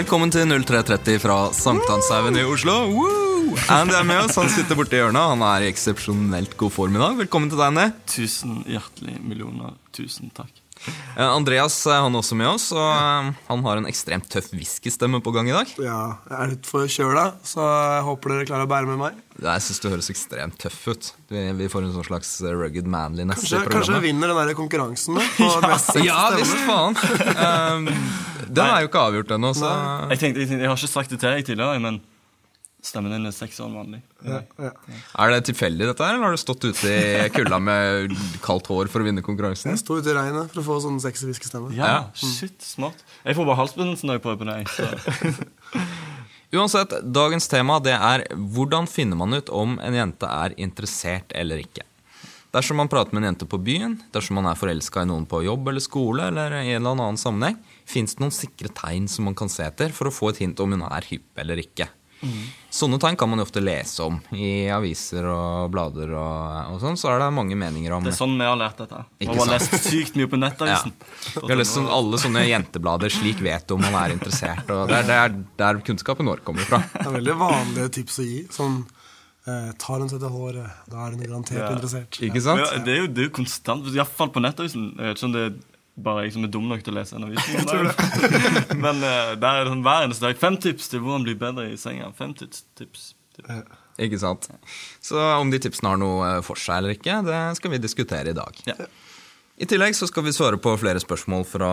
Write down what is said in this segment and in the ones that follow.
Velkommen til 0330 fra Sankthanshaugen i Oslo. Woo! Andy er med oss, han sitter borti hjørnet. Han er i eksepsjonelt god form i dag. Velkommen til deg, Andy. Tusen hjertelig millioner tusen takk. Eh, Andreas er han også med oss, og eh, han har en ekstremt tøff whiskystemme på gang i dag. Ja, jeg er litt forkjøla, så jeg håper dere klarer å bære med meg. Jeg syns du høres ekstremt tøff ut. Vi, får en sånn slags rugged manliness Kanskje, kanskje jeg vinner den der konkurransen mest sexy Ja visst faen. Um, den er jo ikke avgjort ennå, så Jeg tenkte, jeg tenkte, jeg har ikke sagt det til deg tidligere, men stemmen din er seks år vanlig. Ja, ja. Er det tilfeldig, dette her, eller har du stått ute i kulda med kaldt hår for å vinne konkurransen? Jeg sto ute i regnet for å få sånn sexy hviskestemme. Ja, Ja. shit, smart. Jeg får bare halsbetennelse når jeg prøver på deg. Uansett, dagens tema det er hvordan finner man ut om en jente er interessert eller ikke. Dersom man prater med en jente på byen, dersom man er forelska i noen på jobb eller skole, eller i en eller annen sammenheng, fins det noen sikre tegn som man kan se etter for å få et hint om hun er hypp eller ikke. Sånne tegn kan man jo ofte lese om i aviser og blader, og, og sånn, så er det mange meninger om Det er sånn vi har lært dette. Vi Ikke har sant? lest sykt mye på nettavisen. Vi har lest sånn, alle sånne jenteblader, slik vet du om man er interessert. Og det er der, der kunnskapen vår kommer fra. Det er veldig vanlige tips å gi. Sånn eh, Tar hun seg til håret, da er hun garantert Ja. interessert. Ikke sant? Ja, det er jo, det er jo konstant, iallfall på nettavisen. Jeg vet ikke om det er bare jeg som er dum nok til å lese en avis. Men uh, der er det sånn hver eneste dag. Fem tips til hvordan bli bedre i senga. Fem tips. tips. tips. Ikke sant? Så om de tipsene har noe eh, for seg eller ikke, det skal vi diskutere i dag. Ja. I tillegg så skal vi svare på flere spørsmål fra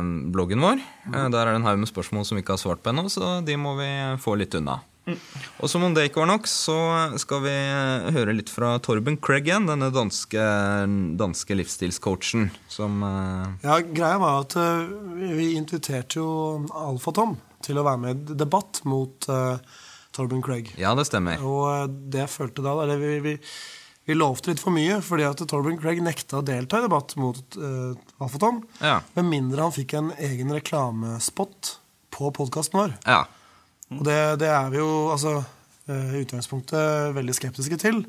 eh, bloggen vår. Eh, Der er det en haug med spørsmål som vi ikke har svart på ennå, så de må vi få litt unna. Og som om det ikke var nok, så skal vi høre litt fra Torben Craig igjen, denne danske, danske livsstilscoachen som eh, Ja, greia var at eh, vi- vi inviterte jo Alfa-Tom til å være med i debatt mot uh, Torben Craig. Ja, det stemmer. Og det jeg følte da, eller vi, vi, vi lovte litt for mye, fordi at Torben Craig nekta å delta i debatt mot uh, Alfa-Tom. Ja. Med mindre han fikk en egen reklamespot på podkasten vår. Ja. Og det, det er vi jo altså, eh, i utgangspunktet veldig skeptiske til.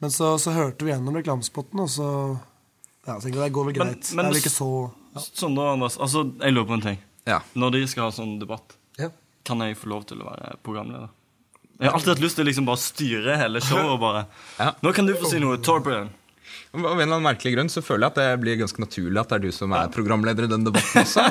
Men så, så hørte vi gjennom reklamespotten, og så ja, jeg det går vel greit. men det er ikke så ja. Sånn da, Anders. Altså, jeg lurer på en ting. ja. Når de skal ha sånn debatt, Ja. kan jeg få lov til å være programleder? Jeg har alltid hatt lyst til å liksom bare styre hele showet bare Ja. Nå kan du få si noe, Torben. Av en eller annen merkelig grunn så føler jeg at det blir ganske naturlig at det er du som er programleder i den debatten også.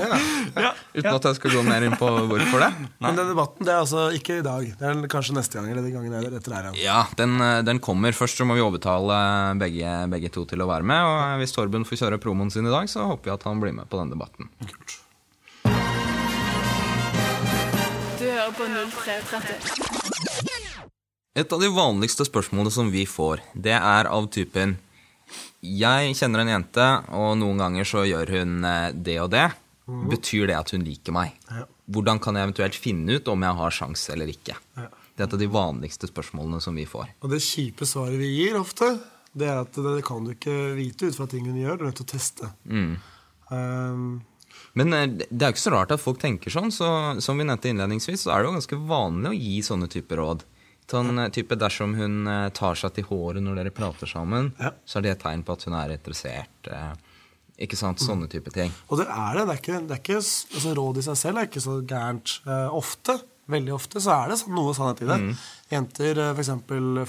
Ja. Uten at jeg skal gå mer inn på hvorfor det. Men den debatten det er altså ikke i dag. Det er kanskje neste gang eller den gangen etter der igjen. Ja, den, den kommer. Først så må vi overtale begge, begge to til å være med. Og hvis Torben får kjøre promoen sin i dag, så håper vi at han blir med på den debatten. Kult. Du hører på 0330. Et av de vanligste spørsmålene som vi får, det er av typen Jeg kjenner en jente, og noen ganger så gjør hun eh, det og det. Betyr det at hun liker meg? Ja. Hvordan kan jeg eventuelt finne ut om jeg har sjans eller ikke? Ja. Det er et av de vanligste spørsmålene som vi får. Og det kjipe svaret vi gir ofte, det er at det kan du ikke vite ut fra ting hun gjør. Du er nødt til å teste. Mm. Um, Men eh, det er jo ikke så rart at folk tenker sånn. så Som vi nevnte innledningsvis, så er det jo ganske vanlig å gi sånne typer råd. Sånn eh, type Dersom hun eh, tar seg til håret når dere prater sammen, Ja. så er det et tegn på at hun er interessert. eh, Ikke sant? Sånne type ting. og det er det. Det er ikke, det er ikke altså, Råd i seg selv er ikke så gærent. Eh, ofte, veldig ofte, så er det sånn, noe sannhet i det. Jenter f.eks.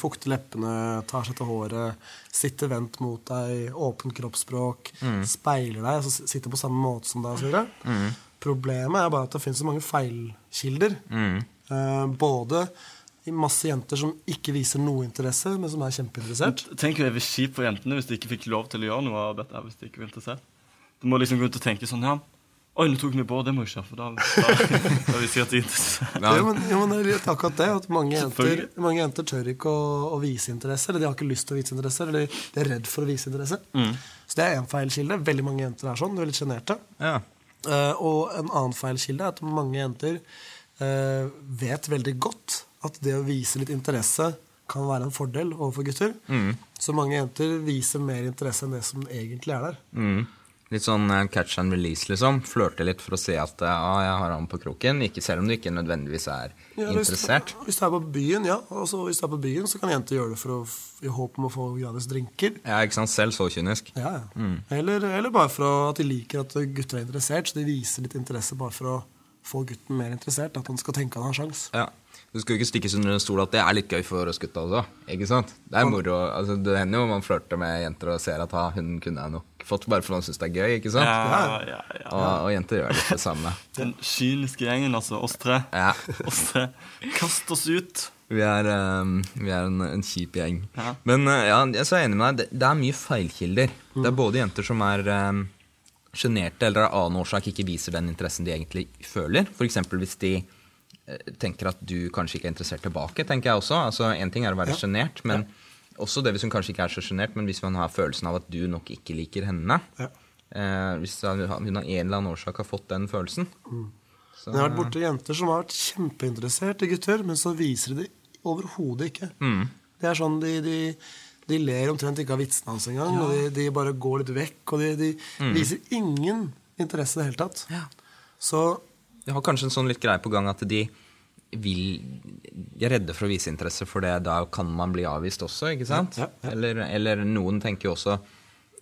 fukter leppene, tar seg til håret, sitter vendt mot deg, åpent kroppsspråk, speiler deg, altså sitter på samme måte som deg osv. Problemet er bare at det finnes så mange feilkilder. Eh, både masse jenter som ikke viser noe interesse, men som er kjempeinteressert. Tenk å være kjipt for jentene hvis de ikke fikk lov til å gjøre noe av dette. hvis de ikke var interessert. Du må liksom gå ut og tenke sånn Ja, oi, nå tok vi på, det må jeg ikke, for da, da, da vil jeg si at de er interessert. Ja. Men, ja, men det er litt akkurat det. At mange jenter, mange jenter tør ikke å, å vise interesse. Eller de har ikke lyst til å vise interesse, eller de er redd for å vise interesse. Så det er én feilkilde. Veldig mange jenter er sånn. De er litt sjenerte. Ja. Uh, og en annen feilkilde er at mange jenter uh, vet veldig godt at det å vise litt interesse kan være en fordel overfor gutter. Så mange jenter viser mer interesse enn det som egentlig er der. Mm. Litt sånn eh, catch and release, liksom. Flørte litt for å se at eh, ah, jeg har han på kroken. Ikke selv om du ikke nødvendigvis er Ja, interessert. Hvis du er på byen, ja. Og hvis du er på byen, så kan jenter gjøre det for å, i håp om å få gratis drinker. Er ikke sant, selv så kynisk. Ja, ja. Eller, eller bare for at de liker at gutter er interessert, så de viser litt interesse bare for å få gutten mer interessert. At han skal tenke han har sjans. Ja. Du skal jo ikke stikkes under en stol at det er litt gøy for oss gutta også. Ikke sant? Det er moro. Altså, det hender jo man flørter med jenter og ser at ha, hun kunne jeg nok fått bare fordi man syns det er gøy. ikke sant? Ja, ja, ja. Og, og jenter gjør litt det samme. Den kyniske gjengen, altså. Oss tre. Ja. Oss tre. Kast oss ut. Vi er, um, vi er en, en kjip gjeng. Men uh, ja, jeg er enig med deg. Det, er mye feilkilder. Det er både jenter som er um, sjenerte eller av annen årsak ikke viser den interessen de egentlig føler. For hvis de tenker at du kanskje ikke er interessert tilbake. tenker jeg også. Altså, En ting er å være Ja. sjenert, men også det hvis hun kanskje ikke er så sjenert, men hvis man har følelsen av at du nok ikke liker henne. Ja. Eh, hvis hun av en eller annen årsak har fått den følelsen. Så, jeg har vært borti jenter som har vært kjempeinteressert i gutter, men så viser de det overhodet ikke. Mm. Det er sånn de, de, de ler omtrent ikke av vitsene hans engang, og de, de bare går litt vekk, og de, de Mm. viser ingen interesse i det hele tatt. Så De har kanskje en sånn litt greie på gang at de vil De er redde for å vise interesse, for det, da kan man bli avvist også, ikke sant? Ja, ja, ja. Eller, eller noen tenker jo også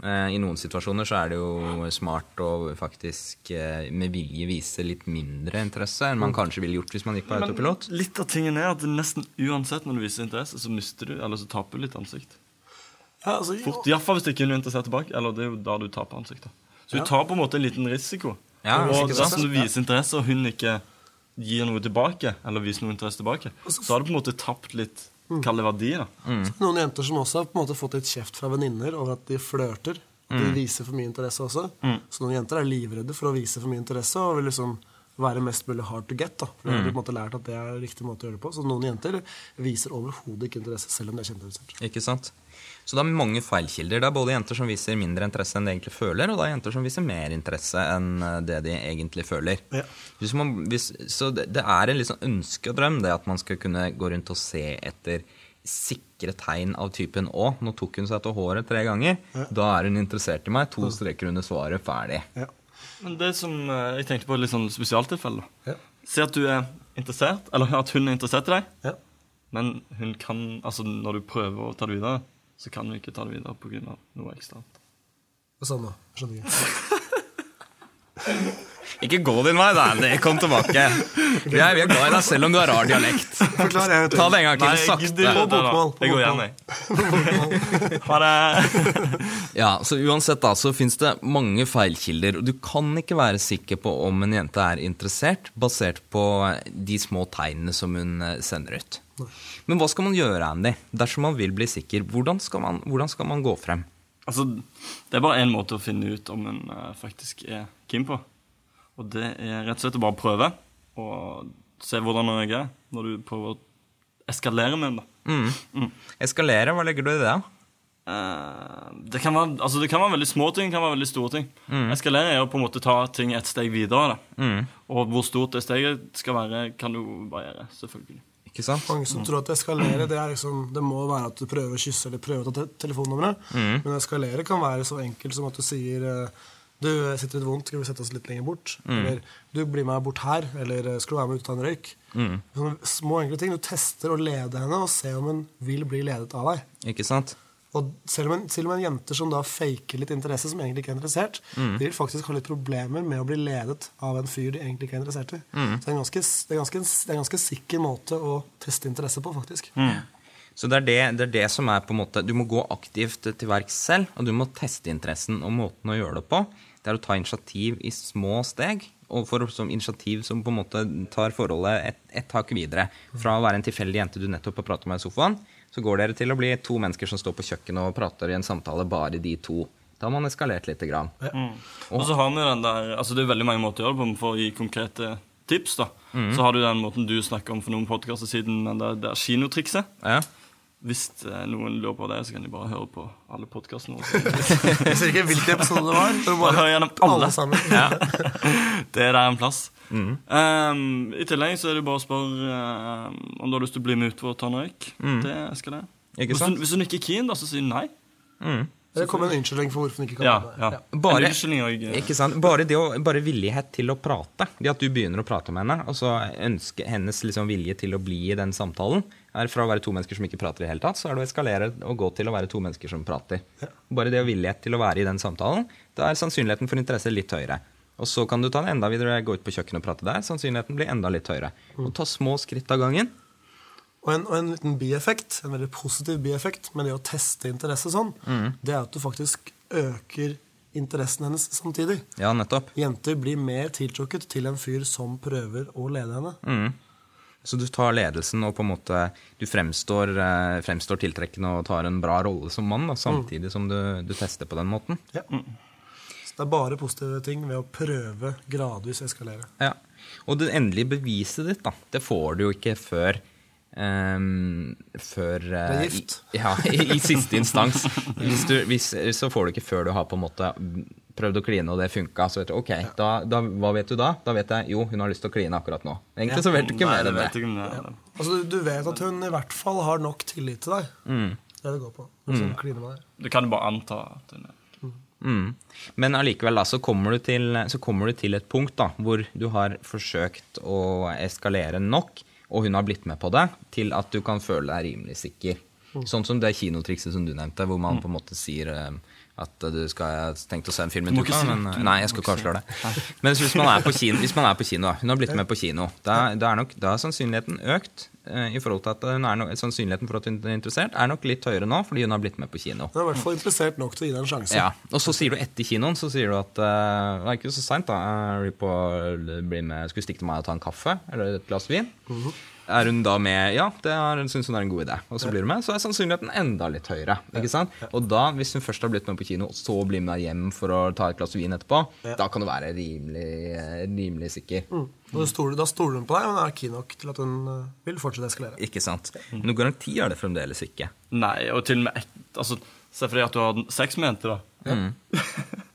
eh, I noen situasjoner så er det jo smart å faktisk eh, med vilje vise litt mindre interesse enn man kanskje ville gjort hvis man gikk på autopilot. litt av tingen er at nesten uansett når du viser interesse, så mister du, eller så taper du litt ansikt. ja, altså, Fort, Iallfall hvis det ikke er noe interessert tilbake. Eller det er jo da du taper ansiktet. Så du tar på en måte en liten risiko. Ja, og dersom du viser interesse, og hun ikke gir noe tilbake, eller viser noe interesse tilbake, så har du på en måte tapt litt Kall det verdi, da. Noen jenter som også har på en måte fått litt kjeft fra venninner over at de flørter. De viser for mye interesse også. Så noen jenter er livredde for å vise for mye interesse og vil liksom være mest mulig hard to get. da For de har på en måte lært at det er riktig måte å gjøre det på. Så noen jenter viser overhodet ikke interesse, selv om de er kjempeinteressert. Ikke sant? Så det er mange feilkilder. Det er både jenter som viser mindre interesse enn de egentlig føler, og det er jenter som viser mer interesse enn eh, det de egentlig føler. Ja. Hvis man, hvis, så det, det er en liksom ønska ønske og drøm det at man skal kunne gå rundt og se etter sikre tegn av typen 'Å, nå tok hun seg til håret tre ganger'. Da er hun interessert i meg. To streker under svaret. Ferdig. Ja. Men det som eh, jeg tenkte på et litt sånn spesialtilfelle. Ja. Si at du er interessert, eller at hun er interessert i deg, Ja. men hun kan, altså når du prøver å ta det videre, så kan vi ikke ta det videre pga. noe eksternt. Sånn nå? Skjønner ikke. Ikke gå din vei, Danny. Kom tilbake. Vi er, vi er glad i deg selv om du har rar dialekt. Forklar jeg, vet Ta det en gang til. Nei, Sakte. På det, bokmål, Det går igjen, jeg. Ha det. Ja, så uansett da, så finnes det mange feilkilder, og du kan ikke være sikker på om en jente er interessert, basert på de små tegnene som hun eh, sender ut. Men hva skal man gjøre, Andy, dersom man vil bli sikker? Hvordan skal man, hvordan skal man gå frem? Altså, det er bare én måte å finne ut om en eh, faktisk er keen på. Og det er rett og slett å bare prøve og se hvordan jeg er når du prøver å eskalere med henne. da. Mm. Eskalere, hva legger du i det? Eh, det, kan være, altså det kan være veldig små ting, det kan være veldig store ting. Eskalere er å på en måte ta ting et steg videre. Da. Og hvor stort det steget skal være, kan du variere, selvfølgelig. Ikke sant? Mange som tror at eskalere det, er liksom, det må være at du prøver å kysse eller prøver å ta te telefonnummeret. Men eskalere kan være så enkelt som at du sier eh, du sitter litt vondt, skal vi sette oss litt lenger bort? Eller du blir med bort her, eller eh, skal du være med ut og ta en røyk? Sånne små enkle ting. Du tester å lede henne og se om hun vil bli ledet av deg. Ikke sant? Og selv om, en, selv om en jente som da faker litt interesse, som egentlig ikke er interessert, de vil faktisk ha litt problemer med å bli ledet av en fyr de egentlig ikke er interessert i. Så det er, en ganske, det, er ganske, det er en ganske sikker måte å teste interesse på, faktisk. Så det er det, det er det som er på en måte Du må gå aktivt til verks selv, og du må teste interessen og måten å gjøre det på. Det er å ta initiativ i små steg, og for som initiativ som på en måte tar forholdet et, et tak videre. Fra å være en tilfeldig jente du nettopp har pratet med i sofaen, så går dere til å bli to mennesker som står på kjøkkenet og prater i en samtale, bare de to. Da har man eskalert lite grann. Og så har vi den der Altså det er veldig mange måter å gjøre det på for å gi konkrete tips. da Så har du den måten du snakker om for noen podkaster siden, men det, det er kinotrikset. Ja. Hvis eh, noen lurer på det, så kan de bare høre på alle podkastene våre. Jeg ser ikke hvilken episode det var. Det Bare hør gjennom alle. alle sammen. Det er der en plass. Um, I tillegg så er det bare å spørre um, om du har lyst til å bli med ut for å ta en røyk. Det skal det. Ikke Hvis sant? hun, hvis hun ikke er keen, da, så sier hun nei. Det kom en unnskyldning for hvorfor hun ikke kan Ja, være ja. Bare- eh, Ikke sant? Bare, det å, bare villighet til å prate. Det at du begynner å prate med henne, og så ønske hennes liksom vilje til å bli i den samtalen, er fra å være to mennesker som ikke prater i det hele tatt, så er det å eskalere og gå til å være to mennesker som prater. Bare det å villighet til å være i den samtalen, da er sannsynligheten for interesse litt høyere. Og så kan du ta det enda videre, gå ut på kjøkkenet og prate der. Sannsynligheten blir enda litt høyere. Og ta små skritt av gangen. Og en, og en liten bieffekt, en veldig positiv bieffekt med det å teste interesse sånn, det er at du faktisk øker interessen hennes samtidig. Ja, nettopp. Jenter blir mer tiltrukket til en fyr som prøver å lede henne. Så du tar ledelsen og på en måte Du fremstår, eh, fremstår tiltrekkende og tar en bra rolle som mann, da, samtidig som du, du tester på den måten. Ja. Så det er bare positive ting ved å prøve gradvis eskalere. Ja. Og det endelige beviset ditt, da, det får du jo ikke før Um, før uh, gift. I, ja, i, i siste instans. Hvis du, hvis, så får du ikke før du har på en måte prøvd å kline, og det funka. Så vet du, ok, da, da, hva vet du da? Da vet jeg jo, hun har lyst til å kline akkurat nå. Egentlig så vet du ikke Nei, mer enn vet det. det er. Altså, du, du vet at hun i hvert fall har nok tillit til deg. Det er det det går på. Med deg. Du kan bare anta at hun er Mm. Men allikevel da, så kommer, du til, så kommer du til et punkt da, hvor du har forsøkt å eskalere nok, og hun har blitt med på det, til at du kan føle deg rimelig sikker. Sånn som det kinotrikset som du nevnte, hvor man på en måte sier eh, at du skal jeg har å se en film i uka, men eh, Nei, jeg skal ikke avsløre det. Men hvis man er på kino, hvis man er på kino da, hun har blitt med på kino, da, da, er nok, da er sannsynligheten økt eh, i forhold til at hun er no, sannsynligheten for at hun er interessert, er nok litt høyere nå, fordi hun har blitt med på kino. Hun er i hvert fall interessert nok til å gi deg en sjanse. Ja, Og så sier du etter kinoen så sier du at uh, det er ikke så seint, da. Jeg bli med, Skulle stikke til meg og ta en kaffe eller et glass vin. Er hun da med? Ja, det er, syns hun er en god idé. Og så blir hun med, så er sannsynligheten enda litt høyere. ikke sant? Og da, hvis hun først har blitt med på kino, og så blir med deg hjem for å ta et glass vin etterpå, da kan du være rimelig, rimelig sikker. Og du stoler, da stoler hun på deg, men er keen nok til at hun eh, vil fortsette å eskalere. Ikke sant? Noen garanti er det fremdeles ikke. Nei, og til og med ett altså, Se for deg at du har sex med jenter, da. Se,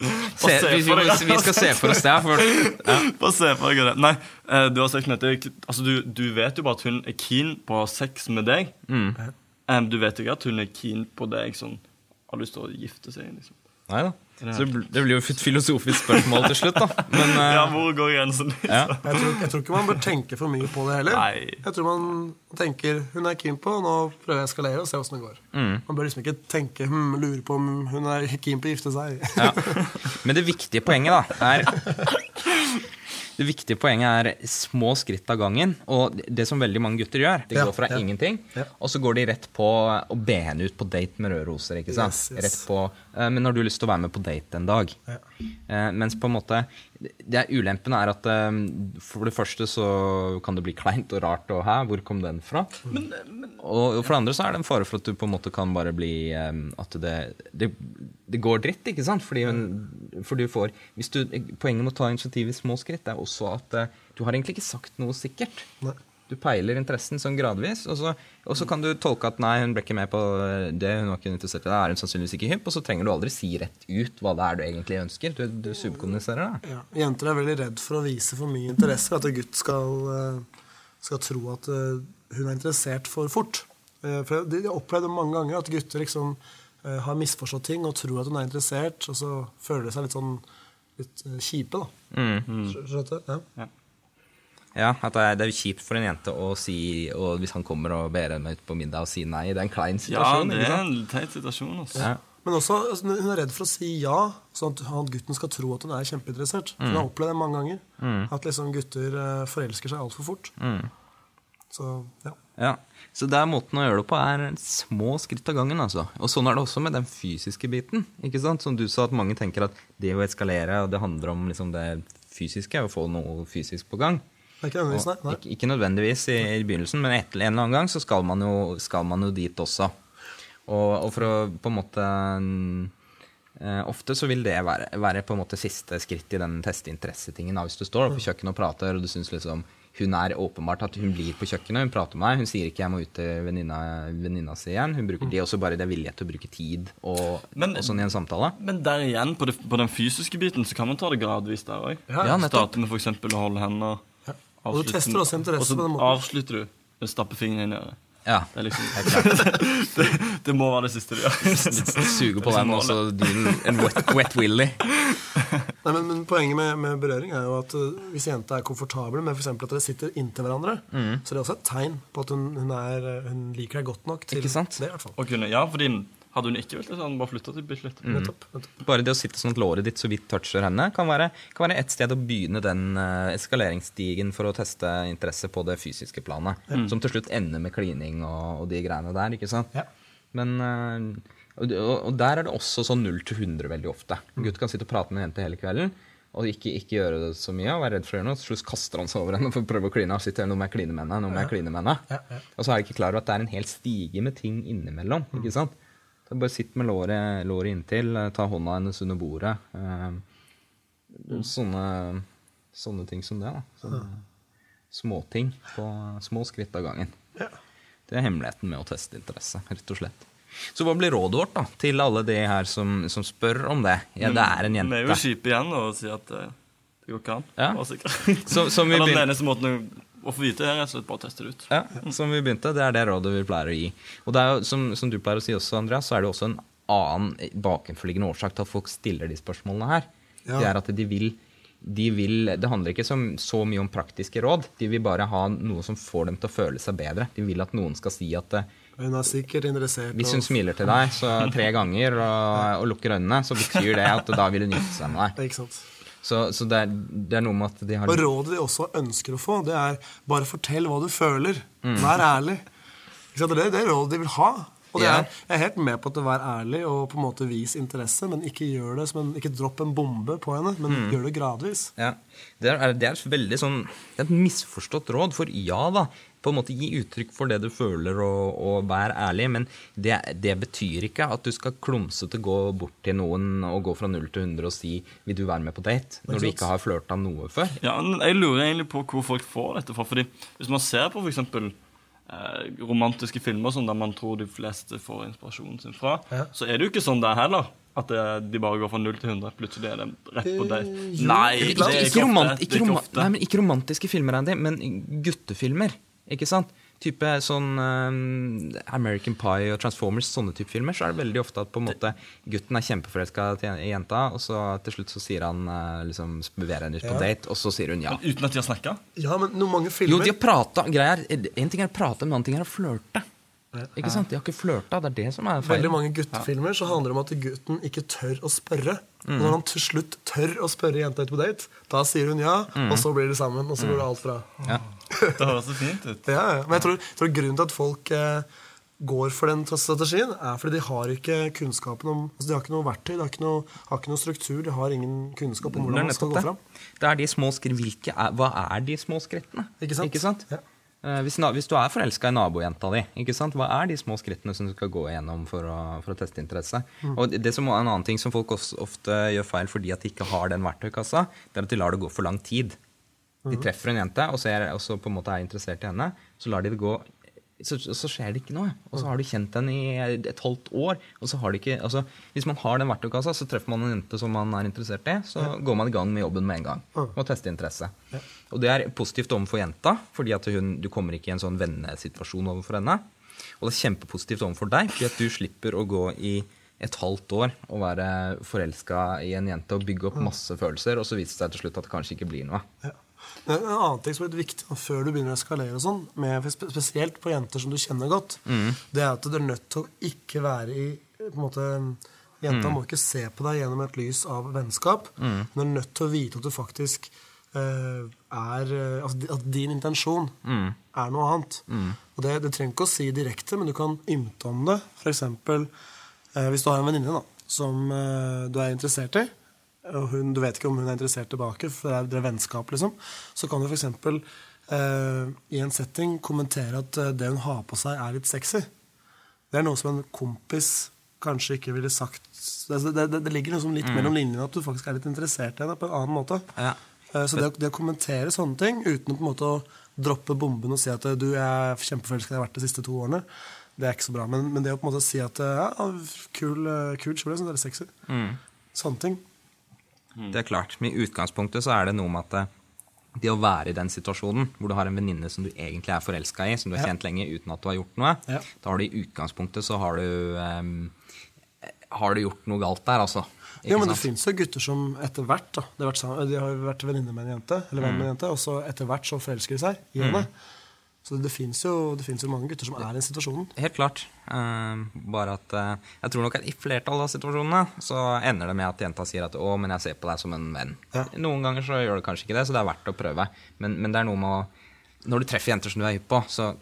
se vi, vi, deg- vi skal se for oss det. For, ja. Bare se for deg det. Nei, eh, du har sex med jente. Altså, du, du vet jo bare at hun er keen på å ha sex med deg. Em, du vet ikke at hun er keen på deg sånn Har lyst til å gifte seg. liksom. Nei da. Så det blir jo et filosofisk spørsmål til slutt, da. Men uh, Ja, hvor går grensen? ja. Jeg tror, jeg tror ikke man bør tenke for mye på det heller. Nei. Jeg tror man tenker hun er keen på, nå prøver jeg å eskalere og se åssen det går. Man bør liksom ikke tenke hm, lure på om hun er keen på å gifte seg. Ja. Men det viktige poenget da er Det viktige poenget er små skritt av gangen. Og det som veldig mange gutter gjør, de går fra ja. ingenting, Ja. og så går de rett på å be henne ut på date med røde roser. ikke sant? Yes, yes. Rett på, eh, Men har du lyst til å være med på date en dag? Ja. Eh, mens på en måte det er Ulempen er at eh, for det første så kan det bli kleint og rart og her, hvor kom den fra? Og for det andre så er det en fare for at du på en måte kan bare bli eh, At det, det, det går dritt, ikke sant? Fordi hun, for du får hvis du, Poenget med å ta initiativ i små skritt er også at eh, du har egentlig ikke sagt noe sikkert. Nei. Du peiler interessen sånn gradvis, og så, og så kan du tolke at nei, hun ble ikke med på det, hun var ikke interessert i det, er hun sannsynligvis ikke hypp, og så trenger du aldri si rett ut hva det er du egentlig ønsker. Du, du subkommuniserer det. Ja. Jenter er veldig redd for å vise for mye interesse, at en gutt skal, eh, skal tro at eh, hun er interessert for fort. Eh, For de opplevde har opplevd mange ganger at gutter liksom eh, har misforstått ting og tror at hun er interessert, og så føler de seg litt sånn litt eh, kjipe, da. Skjø- Skjønte du? Ja. Ja, at det er, det er kjipt for en jente å si og Hvis han kommer og ber henne ut på middag og sier nei. Det er en klein situasjon. Ja, det er en teit situasjon. også. Ja. Men også, altså, hun er redd for å si ja, sånn at han gutten skal tro at hun er kjempeinteressert. Hun har opplevd det mange ganger. At liksom gutter eh, forelsker seg altfor fort. Så ja. Ja. Så det er måten å gjøre det på, er små skritt av gangen. altså. Og sånn er det også med den fysiske biten. ikke sant? Som du sa, at mange tenker at det å eskalere, og det handler om liksom det fysiske, å få noe fysisk på gang. Ikke nødvendigvis, nei. nei. Ikke, ikke nødvendigvis i, i begynnelsen, men etter en eller annen gang så skal man jo, skal man jo dit også. Og, og for å på en måte mm, eh, Ofte så vil det være, være på en måte siste skritt i den teste-interesse-tingen. Hvis du står på kjøkkenet og prater, og du syns liksom hun er åpenbart at hun blir på kjøkkenet, hun prater med meg, hun sier ikke 'jeg må ut til venninna, venninna si igjen'. Hun bruker det også bare det er vilje til å bruke tid og, Men- og sånn i en samtale. Men der igjen, på, det, på den fysiske biten, så kan man ta det gradvis der òg. Ja. Starte med f.eks. å holde hender. Og du tester også interesse på den måten. Og så avslutter du med å stappe fingeren inn i øret. Ja. Det liksom det, det må være det siste du gjør. Suge på den, og så en wet, wet willy. Nei, men, men Poenget med, med berøring er jo at uh, hvis jenta er komfortabel med for at dere sitter inntil hverandre, så det er det også et tegn på at hun, hun, er, hun liker deg godt nok til Ikke sant? det. i hvert fall. Og kunne, ja, fordi Hadde hun ikke villet, så hadde bare flytta til Bislett. nettopp. Bare det å sitte sånn at låret ditt så vidt toucher henne, kan være, kan være et sted å begynne den eh, eskaleringsstigen for å teste interesse på det fysiske planet. Som til slutt ender med klining og, og de greiene der, ikke sant? Ja. Men eh, og, og, der er det også sånn 0 til 100 veldig ofte. En gutt kan sitte og prate med en jente hele kvelden. Og ikke, ikke gjøre det så mye og være redd for å gjøre noe. Til slutt kaster han seg over henne for å prøve å kline. Og sitter nå må jeg kline med henne, nå må jeg kline med henne. Og så er jeg ikke klar over at det er en hel stige med ting innimellom. ikke sant? Så bare sitt med låret, låret inntil, eh, ta hånda hennes under bordet. Eh, sånne, sånne ting som det. da. Sånne småting på små skritt av gangen. Ja. Det er hemmeligheten med å teste interesse, rett og slett. Så hva blir rådet vårt da, til alle de her som, som spør om det? Ja, det er en jente. Vi er jo kjipe igjen og sier at eh, det går ikke an. Ja. Som vi Eller den eneste måten å- få vite det, rett og slett bare teste det ut. Ja, som vi begynte, det er det rådet vi pleier å gi. Og det er jo, som, som du pleier å si også, Andreas, så er det også en annen bakenforliggende årsak til at folk stiller de spørsmålene her. Ja. Det er at de vil, de vil Det handler ikke så, så mye om praktiske råd. De vil bare ha noe som får dem til å føle seg bedre. De vil at noen skal si at eh, Hun er sikkert interessert hvis hun smiler til deg så tre ganger og, og lukker øynene, så betyr det at da vil hun gifte seg med deg. Så, så det, er, det er noe med at de har Og rådet de også ønsker å få, det er bare fortell hva du føler. Mm. Vær ærlig. Det er Det det rådet de vil ha. Og det er, jeg er helt med på at det vær ærlig og på en måte vis interesse, men ikke gjør det som en, ikke dropp en bombe på henne, men Mm. gjør det gradvis. Ja, det er, det er et veldig sånn Det er et misforstått råd. For ja da, på en måte gi uttrykk for det du føler, og, og vær ærlig. Men det, det betyr ikke at du skal klumsete gå bort til noen og gå fra 0 til 100 og si 'vil du være med på date', når du ikke har flørta noe før. Ja, men Jeg lurer egentlig på hvor folk får dette fra. fordi Hvis man ser på for Eh, romantiske filmer sånn der man tror de fleste får inspirasjonen sin fra, Ja. så er det jo ikke sånn der heller. At det, de bare går fra 0 til 100. Plutselig er det rett på date. Eh, jo, Nei, ikke, det er Ikke, ikke romant, er ikke romantiske filmer, Andy, men guttefilmer. Ikke sant? Type sånn eh, American Pie og Transformers, sånne type filmer, så er det veldig ofte at på en måte gutten er kjempeforelska i jenta, og så til slutt så sier han eh, liksom beveger henne ut på Ja. date, og så sier hun ja. Men uten at de har snakka? Ja, men noen mange Jo, de har prata. En ting er å prate, en annen ting er å flørte. Ikke sant? De har ikke flørta. Det er det som er feil. Veldig mange guttefilmer så handler det om at gutten ikke tør å spørre. Mm. Når han til slutt tør å spørre jenta ut på date, da sier hun ja, Mm. og så blir de sammen. Og så går det alt fra. Ja. Det høres så fint ut. Ja, ja. Men jeg tror, jeg tror grunnen til at folk eh, går for den strategien, er fordi de har ikke kunnskapen om altså De har ikke noe verktøy, de har ikke noe, har ikke noe struktur, de har ingen kunnskap om hvordan man skal gå fram. Det er de små skritt. Er, hva er de små skrittene? Ikke sant? Ikke sant? Ja. Eh, hvis, hvis du er forelska i nabojenta di, hva er de små skrittene som du skal gå igjennom for å, for å teste interesse? Mm. Og det, som er En annen ting som folk ofte gjør feil fordi at de ikke har den verktøykassa, det er at de lar det gå for lang tid. De Mm. treffer en jente, og så, er, og så på en måte er interessert i henne. Så lar de det gå så, så skjer det ikke noe. Og så har du kjent henne i et halvt år. Og så har du ikke, altså, hvis man har den verktøykassa, så treffer man en jente som man er interessert i, så går man i gang med jobben med en gang. Og tester interesse. Og det er positivt overfor jenta, fordi at hun, du kommer ikke i en sånn vennesituasjon overfor henne. Og det er kjempepositivt overfor deg, fordi at du slipper å gå i et halvt år og være forelska i en jente og bygge opp masse følelser, og så viser det seg til slutt at det kanskje ikke blir noe. Ja. Men En annen ting som er viktig før du begynner å eskalere, og sånn, med, spesielt på jenter som du kjenner godt, det er at du er nødt til å ikke være i på en måte, Jenta må ikke se på deg gjennom et lys av vennskap. Hun er nødt til å vite at du faktisk uh, er eh, altså, At din intensjon er noe annet. Og det, det trenger ikke å si direkte, men du kan ymte om det. F.eks. Uh, hvis du har en venninne som uh, du er interessert i, og hun, du vet ikke om hun er interessert tilbake, for det er, det er vennskap, liksom, så kan du f.eks. Eh, i en setting kommentere at eh, det hun har på seg, er litt sexy. Det er noe som en kompis kanskje ikke ville sagt Det, det, det, det ligger liksom litt mellom linjene at du faktisk er litt interessert i henne på en annen måte. Ja. Eh, Så det, å- kommentere sånne ting uten på en måte å droppe bomben og si at eh, du er kjempeforelska, jeg har vært de siste to årene, det er ikke så bra. Men, men det å på en måte si at eh, ja, kul, kul kjole, jeg det er sexy. sexy. Sånne ting. Det er klart. Men i utgangspunktet så er det noe med at det, det å være i den situasjonen hvor du har en venninne som du egentlig er forelska i, som du har kjent lenge uten at du har gjort noe, Ja. da har du i utgangspunktet så har du um, Har du gjort noe galt der, altså. Ikke Ja, men det sant? fins jo gutter som etter hvert da, har vært, sammen, de har vært venninne med en jente, eller venn med en jente, og så etter hvert så forelsker de seg i henne. Så det fins jo, jo mange gutter som er i den situasjonen. Helt klart. Uh, bare at uh, jeg tror nok at i flertallet av situasjonene så ender det med at jenta sier at 'å, men jeg ser på deg som en venn'. Ja. Noen ganger så gjør det kanskje ikke det, så det er verdt å prøve. Men, men det er noe med å Når du treffer jenter som du er hypp på, så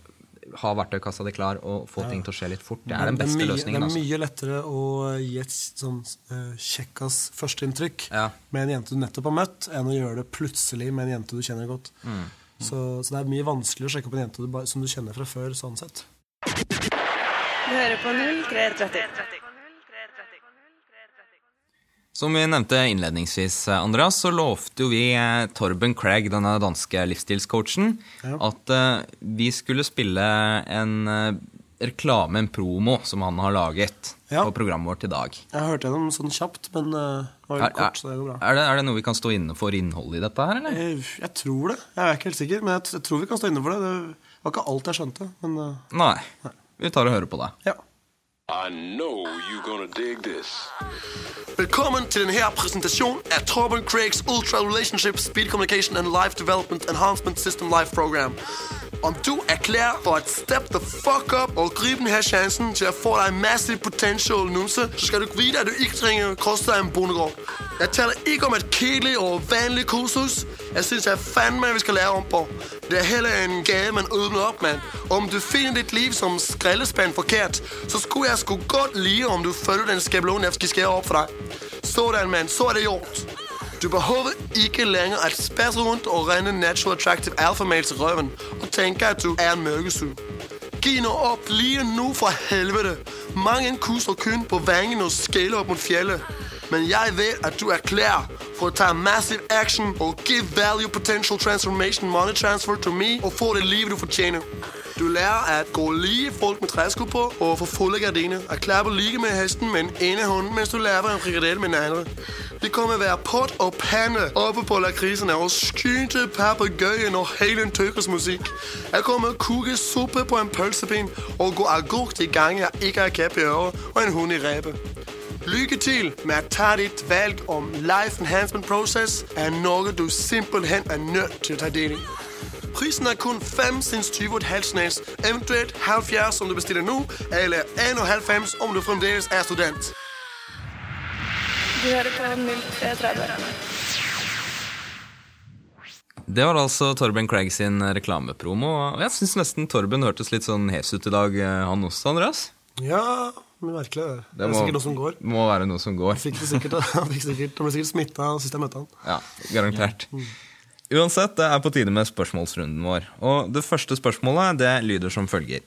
ha verktøykassa di klar og få ting til å skje litt fort. Det er den beste mye, løsningen. Det Altså. er mye lettere å gi et sånn uh, kjekkas førsteinntrykk Ja. med en jente du nettopp har møtt, enn å gjøre det plutselig med en jente du kjenner godt. Mm. Så, så det er mye vanskeligere å sjekke opp en jente du, som du kjenner fra før. sånn sett. Du hører på 0330. Som vi nevnte innledningsvis, Andreas, så lovte jo vi eh, Torben Craig, denne danske livsstilscoachen, at eh, vi skulle spille en eh, reklame, en promo, som han har laget Ja. på programmet vårt i dag. Jeg hørte hørt gjennom sånn kjapt, men uh, det var Er, jo kort, så det går bra. er, det, er det noe vi kan stå inne for innholdet i dette her, eller? Jeg, jeg tror det. Jeg er ikke helt sikker, men jeg, jeg tror vi kan stå inne for det. Det var ikke alt jeg skjønte, men uh, Nei. Vi tar og hører på det. ja. I know you're gonna dig this. Velkommen til denne presentasjonen av Torben Craigs Ultra Relationship Speed Communication and Life Development Enhancement System Life Program. Om du er klar for at step the fuck up og gripe denne sjansen til at få dig massive potential numse, så skal du vite at du ikke trenger koste deg en bondegård. Jeg taler ikke om et kjedelig og vanlig kursus. Jeg synes, jeg fandme, vi skal lære om på. Det er heller en gave, man åpner opp med. Om du finner dit liv som skraldespand forkert, så skulle jeg sgu godt lide, om du følger den skabelonen jeg skal skære opp for deg. Sådan, mann. Så er det gjort. Du behøver ikke længere at spasse rundt og rende natural attractive alpha male til røven og tenke at du er en mørkesyg. Giv nå opp lige nu for helvete. Mange kuster kun på vangen og skæler opp mot fjellet. Men jeg vet at du er klar for å ta massive action og give value potential transformation money transfer to me og få det livet du fortjener. Du lærer at gå lige folk med træsko på og få fulde gardiner. At klappe lige med hesten med en ene hånd, mens du laver en frikadelle med den anden. Det kommer at være pot og pande oppe på lakrisene og skynte papegøyen og hele en tøkkers musik. Jeg kommer at kukke suppe på en pølseben og gå agurk de gange jeg ikke har kæp i øret og en hund i ræbe. Lykke til med at tage dit valg om Life Enhancement Process er noe du simpelthen er nødt til at ta del i. Prisen er kun 5 sinds 20 et halvsnæs, eventuelt 70 om du bestiller nå, eller 91 om du fremdeles er student. Du hører på 0330. Det var altså Torben Craig sin reklamepromo. Og jeg syns nesten Torben hørtes litt sånn hes ut i dag, eh, han også, Andreas. Ja, men virkelig. Det, det er må- sikkert noe som går. Må være noe som går. Fikk det sikkert, han, fikk sikkert, han ble sikkert smitta sist jeg møtte han. Ja, garantert. Uansett, det er på tide med spørsmålsrunden vår. Og det første spørsmålet det lyder som følger.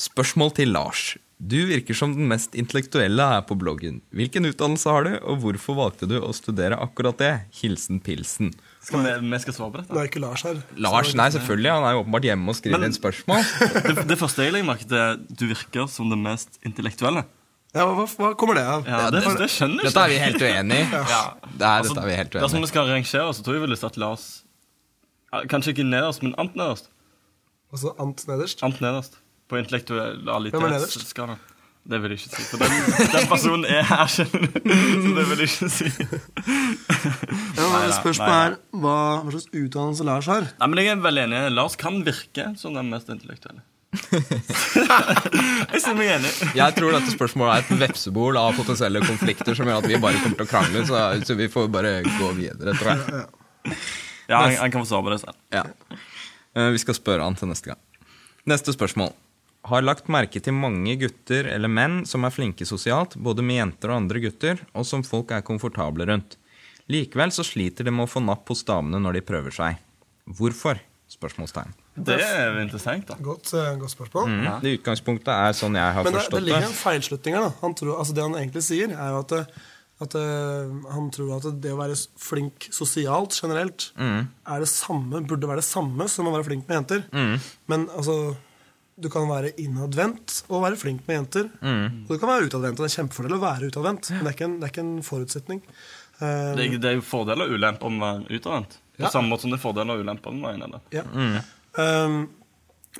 Spørsmål til Lars. Du virker som den mest intellektuelle her på bloggen. Hvilken utdannelse har du, og hvorfor valgte du å studere akkurat det? Hilsen Pilsen. Skal vi, vi skal svare på Nå Det er ikke Lars her. Lars, nei, selvfølgelig. Han er jo åpenbart hjemme og skriver Men- inn spørsmål. Det, det første jeg legger merke til, er du virker som den mest intellektuelle. Ja, hva, hva kommer det av? Ja, det, det skjønner jeg Dette er vi helt uenig i. Ja. Det er, vi helt Dersom uenig i. vi skal rangere, så tror jeg vel at Lars Kanskje ikke nederst, men ant nederst. Altså Ant nederst. Ant nederst. På nederst? Det vil jeg ikke si. For den, den personen er her, skjønner du. Så det vil jeg ikke si. Ja, men spørsmålet er hva, hva slags utdannelse Lars har. Nei, men Jeg er veldig enig. Lars kan virke som den mest intellektuelle. jeg sier meg enig. Jeg tror dette spørsmålet er et vepsebol av potensielle konflikter som gjør at vi bare kommer til å krangle, så, så vi får bare gå videre, tror jeg. Ja, han, han kan få svare på det selv. Ja. Eh, Vi skal spørre han til neste gang. Neste spørsmål. Har lagt merke til mange gutter eller menn som er flinke sosialt, både med jenter og andre gutter, og som folk er komfortable rundt. Likevel så sliter de med å få napp hos damene når de prøver seg. Hvorfor? Spørsmålstegn. Det er jo interessant, da. Godt, eh, godt spørsmål. Mm. Det utgangspunktet er sånn jeg har Men det, det forstått ligger en feilslutning her. da han tror, altså Det han egentlig sier, er jo at, at eh, han tror at det å være flink sosialt generelt Mm. er det samme, burde være det samme som å være flink med jenter. Mm. Men altså du kan være innadvendt og være flink med jenter. Mm. Og du kan være utadvendt, og det er en kjempefordel å være utadvendt. Men det er en, det er ikke en forutsetning. Eh, Det er, det er jo fordeler og ulemper med å være utadvendt. På Ja. samme måte som det er fordeler og ulemper med å være innadvendt. Ja. Mm. Um,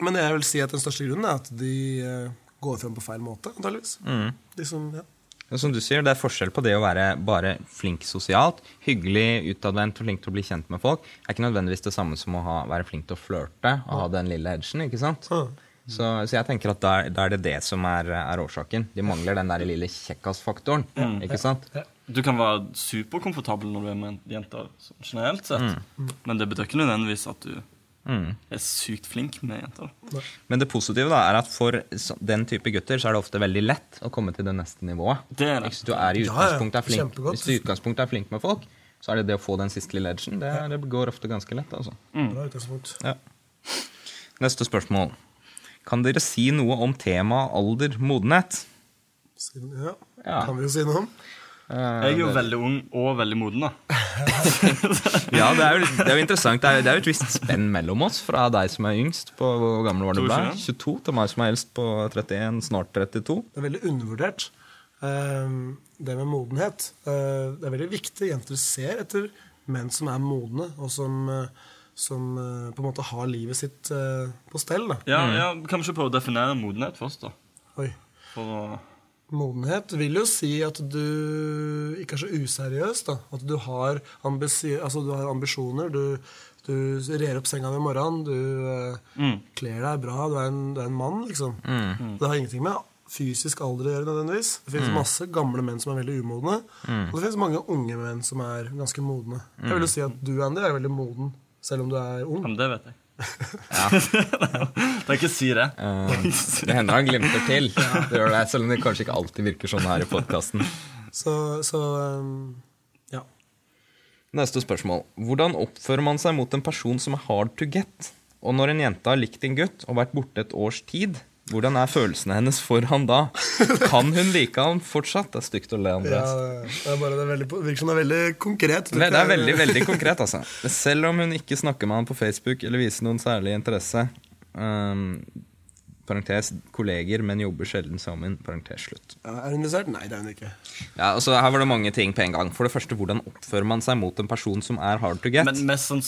men jeg vil si at den største grunnen er at de uh, går frem på feil måte, antageligvis. Mm. De som, ja. Som du sier, Det er forskjell på det å være bare flink sosialt, hyggelig, utadvendt og flink til å bli kjent med folk. Det er ikke nødvendigvis det samme som å ha, være flink til å flørte og ha den lille edgen. ikke sant? Ja. Så, så jeg tenker at da, er- da er det det som er, er årsaken. De mangler den der lille kjekkasfaktoren. ikke sant? Du kan være superkomfortabel når du er med jenter sånn generelt sett, men det betyr ikke nødvendigvis at du er sykt flink med jenter. Men det positive da er at for den type gutter så er det ofte veldig lett å komme til det neste nivået. Det er det. Hvis du er i utgangspunktet er flink, ja, hvis du i utgangspunktet er flink med folk, så er det det å få den siste lille edgen. Det, det går ofte ganske lett. altså. Bra utgangspunkt. Ja. Neste spørsmål. Kan dere si noe om temaet alder, modenhet? Ja. Ja. Kan vi jo si noe om. Jeg er jo veldig ung og veldig moden, da. Ja, det er jo, det er jo interessant. Det er, det er jo et visst spenn mellom oss, fra deg som er yngst på hvor gammel var du ble? 22. 22, til meg som er eldst på 31, snart 32. Det er veldig undervurdert. Ehm, det med modenhet. Eh, det er veldig viktig. Jenter ser etter menn som er modne, og som, eh, som eh, på en måte har livet sitt eh, på stell. Da. Ja, ja, Kan vi ikke prøve å definere modenhet først, da? Oi. For å Modenhet vil jo si at du ikke er så useriøs. da. At du har, altså, du har ambisjoner. Du, du rer opp senga om morgenen. Du eh, kler deg bra. Du er en, du er en mann, liksom. Det har ingenting med fysisk alder å gjøre nødvendigvis. Det finnes masse gamle menn som er veldig umodne. Og det finnes mange unge menn som er ganske modne. Jeg vil jo si at du, Andy, er veldig moden, selv om du er ung. Ja, det vet jeg. Trenger ikke si det. Uh, det hender han glimter til, det gjør det, selv om det kanskje ikke alltid virker sånn her i podkasten. Så, så um, ja. Neste spørsmål. Hvordan oppfører man seg mot en person som er hard to get? Og når en jente har likt en gutt og vært borte et års tid, hvordan er følelsene hennes for han da? Kan hun like han fortsatt? Det er stygt å le, ja det, er bare, det, er veldig, virker som det er veldig konkret. Det er veldig veldig konkret, altså. Selv om hun ikke snakker med han på Facebook eller viser noen særlig interesse. Um, parentes kolleger, men jobber sjelden sammen. Parentes slutt. Ja, er hun dessert? Nei, det er hun ikke. Ja, altså Her var det mange ting på en gang. For det første, hvordan oppfører man seg mot en person som er hard to get? Men mest sånn,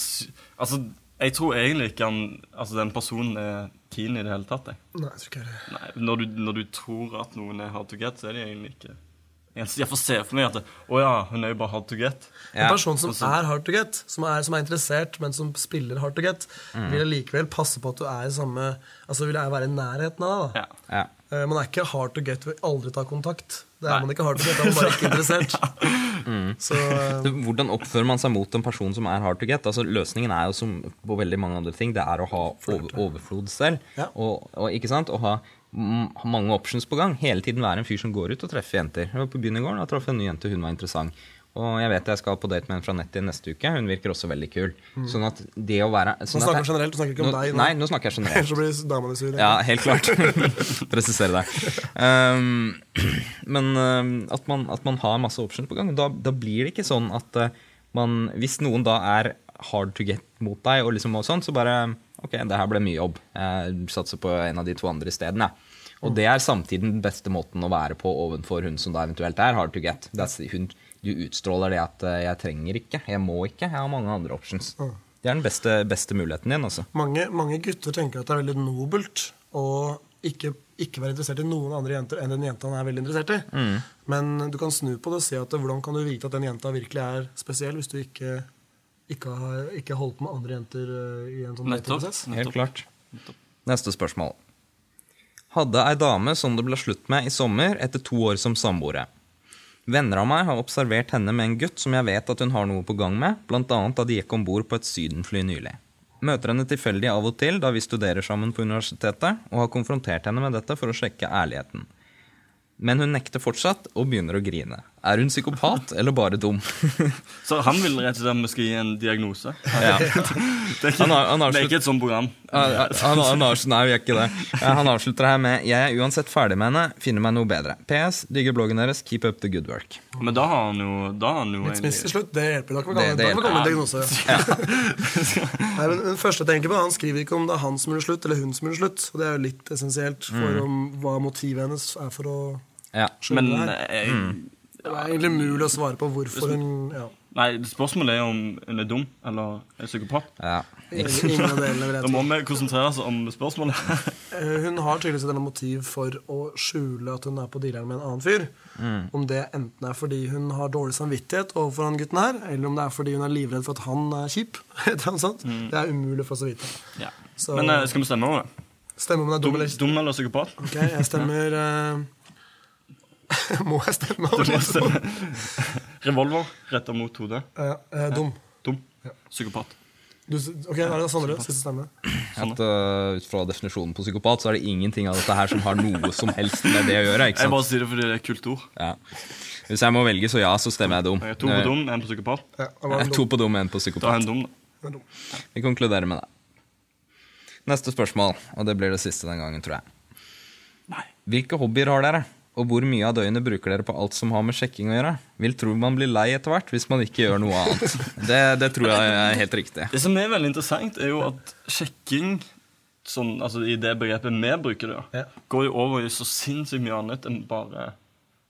Altså, jeg tror egentlig ikke han, altså, den personen er keen i det hele tatt. Jeg. Nei, jeg tror ikke det. Nei, når, du, når du tror at noen er hard to get, så er de egentlig ikke Jeg får se for meg at det, Å ja, hun er jo bare hard to get. Ja. En person som er hard to get, som er, som er interessert, men som spiller hard to get, Mm. vil likevel passe på at du er i samme Altså vil jeg være i nærheten av. deg. Ja. Ja. Eh, Man er ikke hard to get ved aldri ta kontakt. Det er man ikke hard to get, er man bare ikke interessert. Mm. Så eh, Hvordan oppfører man seg mot en person som er hard to get? Altså Løsningen er jo som på veldig mange andre ting, det er å ha over, overflod selv. Ja. Og, og ikke sant? Å ha, ha mange options på gang. Hele tiden være en fyr som går ut og treffer jenter. Jeg var på byen i går og traff en ny jente, hun var interessant. Og jeg vet jeg skal på date med en fra nettet neste uke. Hun virker også veldig kul. Sånn at det å være sånn Nå snakker jeg generelt, du snakker ikke om nå, deg nå. Nei, nå snakker jeg generelt. så blir damene sure. Ja, helt klart. Presisere det. Um, men um, at, man, at man har masse options på gang. Da, da blir det ikke sånn at uh, man Hvis noen da er hard to get mot deg, og liksom og sånn, så bare Ok, det her ble mye jobb. Jeg satser på en av de to andre isteden. jeg. Og det er samtidig den beste måten å være på overfor hun som da eventuelt er hard to get. Det er, hun, du utstråler det at uh, 'jeg trenger ikke', 'jeg må ikke', 'jeg har mange andre options'. Det er den beste, beste muligheten din. altså. Mange, mange gutter tenker at det er veldig nobelt å ikke, ikke være interessert i noen andre jenter enn den jenta han er veldig interessert i. Mm. Men du kan snu på det og se at hvordan kan du vite at den jenta virkelig er spesiell, hvis du ikke, ikke har ikke holdt på med andre jenter eh, i en sånn Nettopp. datingprosess? Helt klart. Neste spørsmål. Hadde ei dame som det ble slutt med i sommer etter to år som samboere. Venner av meg har observert henne med en gutt som jeg vet at hun har noe på gang med, bl.a. da de gikk om bord på et sydenfly nylig. Møter henne tilfeldig av og til da vi studerer sammen på universitetet, og har konfrontert henne med dette for å sjekke ærligheten. Men hun nekter fortsatt og begynner å grine. Er hun psykopat eller bare dum? Så han vil rett og slett vi skal gi en diagnose. ja. Det er ikke, Han har- han har det er ikke et sånt program. Han, han, nei, vi er ikke det. Han avslutter her med Jeg er uansett ferdig med henne, finner meg noe bedre. PS. Digger bloggen deres. Keep up the good work. Men da har han jo, da har han jo en... til slutt, det hjelper. Da kan vi komme kalle det en hjelper. Ja. Nei, men Den første jeg tenker på, Han skriver ikke om det er han som gjør det slutt, eller hun som gjør det slutt. Og Det er jo litt essensielt for Mm. om hva motivet hennes er for å Ja. skjønne Men det her. eh, Det er egentlig umulig å svare på hvorfor hun ja. Nei, spørsmålet er om hun er dum eller er psykopat. Ja. Ingen av delene vil Da må tro. vi konsentrere oss om spørsmålet. Eh, Hun har tydeligvis et eller annet motiv for å skjule at hun er på dealeren med en annen fyr. Om det enten er fordi hun har dårlig samvittighet overfor han gutten her, eller om det er fordi hun er livredd for at han er kjip. Eller. Det er umulig for oss å vite. Ja. Så Men eh, skal vi stemme over det? Stemme om hun er dum Dum, eller dum eller psykopat? Ok, jeg stemmer eh, Må jeg stemme Du må stemme. Revolver retta mot hodet. Eh, eh, dum. Dum. Psykopat. Du, ok, da er det Sondre. Siste stemme. At, uh, ut fra definisjonen på psykopat, så er det ingenting av dette her som har noe som helst med det å gjøre. ikke Jeg bare sier det fordi det er et kult ord. Ja. Hvis jeg må velge, så ja, så stemmer jeg dum. Jeg to på dum, én på psykopat. Ja, Eh, den To på dum, én på Da er psykopat. dum, da. Dum. Vi konkluderer med det. Neste spørsmål, og det blir det siste den gangen, tror jeg. Nei. Hvilke hobbyer har dere? Og hvor mye av døgnet bruker dere på alt som har med sjekking å gjøre? Vil tro man blir lei etter hvert hvis man ikke gjør noe annet. Det, det tror jeg er helt riktig. Det som er veldig interessant, er jo at sjekking sånn, altså i det begrepet vi bruker det, Ja. går jo over i så sinnssykt mye annet enn bare,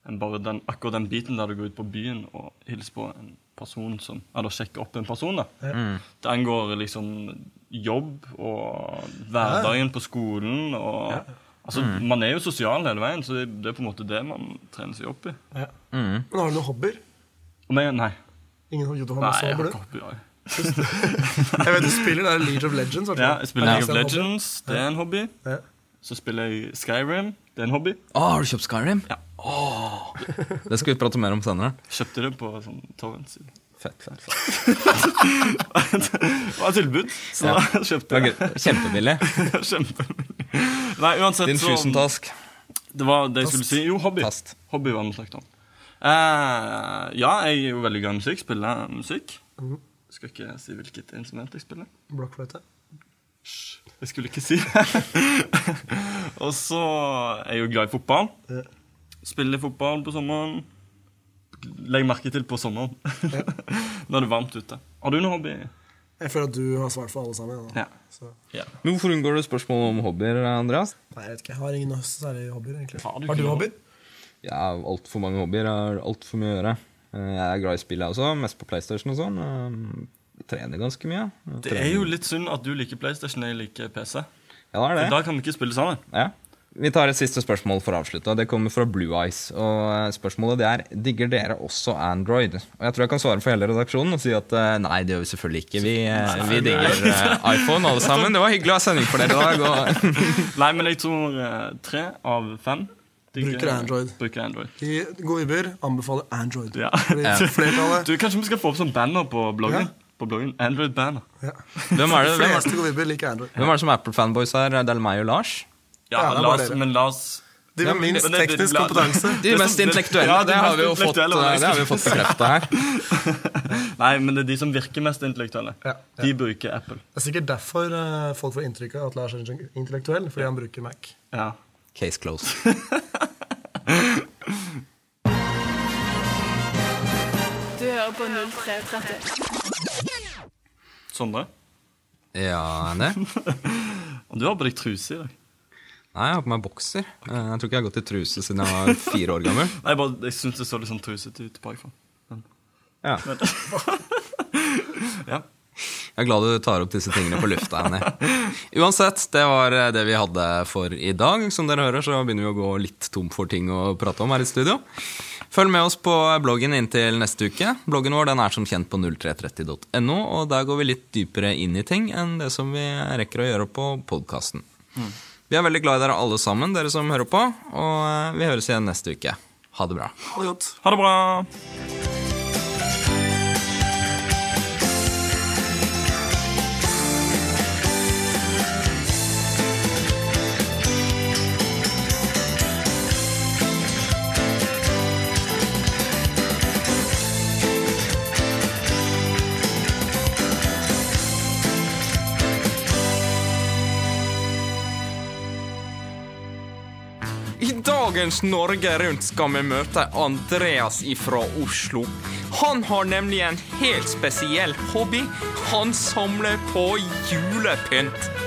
enn bare den, akkurat den biten der du går ut på byen og hilser på en person som Eller sjekker opp en person. da. Det angår liksom jobb og hverdagen på skolen og Altså, Man er jo sosial hele veien, så det, det er på en måte det man trener seg opp i. Ja. Men har du noen hobbyer? Nei. nei. Ingen hobbyer du har masse hobbyer, hobby. jeg. Jeg vet du spiller, det er League of Legends. Ja, jeg spiller League of det en hobby. Legends. Det er en hobby. Ja. Så spiller jeg Skyrim. Det er en hobby. Å, har du kjøpt Skyrim? Ja. Åh. Det skal vi prate mer om senere. Kjøpte det på sånn torrent-side. Fett, fett. Det var tilbud, så Ja. da kjøpte Det jeg gøy. Kjempebillig. Kjempebillig. Nei, uansett Din fusentask. Det var det jeg skulle si. Jo, hobby. Tast. Hobby var det vi snakket om. Uh, ja, jeg er jo veldig glad i musikk. Spiller musikk. Mhm. Skal ikke si hvilket instrument jeg spiller. Blokkfløyte. Jeg skulle ikke si det. Og så er jeg jo glad i fotball. Spiller fotball på sommeren. Legg merke til på sommeren. Når det er varmt ute. Har du noen hobby? Jeg føler at du har svart for alle sammen. Da. Ja. Så, Men hvorfor unngår du spørsmål om hobbyer, Andreas? nei, jeg vet ikke. Jeg har ingen særlige hobbyer, egentlig. Har du Har du hobbyer? Ja, altfor mange hobbyer. Jeg har altfor mye å gjøre. Eh, Jeg er glad i spill, jeg også. Mest på PlayStation og sånn. Eh, Jeg trener ganske mye. Jeg Det er jo litt synd at du liker PlayStation og jeg liker PC. Ja, det er det. Da kan vi ikke spille sammen. Ja. Vi tar et siste spørsmål for å avslutte. og Det kommer fra Blue Eyes. Og eh, spørsmålet det er Digger dere også Android. Og Jeg tror jeg kan svare for hele redaksjonen og si at eh, nei, det gjør vi selvfølgelig ikke. Vi, eh, vi digger iPhone alle sammen. Det var hyggelig å ha sending for dere i dag. Og Nei, men jeg tror tre av fem Bruker Android. Bruker Android. I gode vibber anbefaler Android. Ja. Du, Kanskje vi skal få opp sånn banner på bloggen? På bloggen. Android-banner. ja. hvem er hvem er, Android. hvem er det som er Apple-fanboys her? Det er meg og Lars. Ja, Ja, er la oss, men la oss De med minst teknisk la- kompetanse. De mest intellektuelle. ja, de det, har mest fått, intellektuelle, eh, det har vi jo fått bekrefta her. Nei, men det er de som virker mest intellektuelle. Ja, ja. De bruker Apple. Det er sikkert derfor eh, folk får inntrykk av at Lars er intellektuell, fordi han bruker Mac. Ja. Case closed. Du hører på 0330. Sondre? Ja, det? Du har på deg truse i dag. Nei, jeg har på meg bokser. Eh, Jeg tror ikke jeg har gått i truse siden jeg var fire år gammel. Nei, jeg, bare, jeg syns det så litt sånn trusete ut bakfra. Men, Ja. ja. Jeg er glad du tar opp disse tingene på lufta. Henny. Uansett, det var eh, det vi hadde for i dag. Som dere hører, så begynner vi å gå litt tom for ting å prate om her i studio. Følg med oss på bloggen inntil neste uke. Bloggen vår den er som kjent på 0330.no, og der går vi litt dypere inn i ting enn det som vi rekker å gjøre på podkasten. Vi er veldig glad i dere alle sammen, dere som hører på, og eh, vi høres igjen neste uke. Ha det bra. Ha det godt. Ha det bra. Dagens Norge Rundt skal vi møte Andreas ifra Oslo. Han har nemlig en helt spesiell hobby. Han samler på julepynt.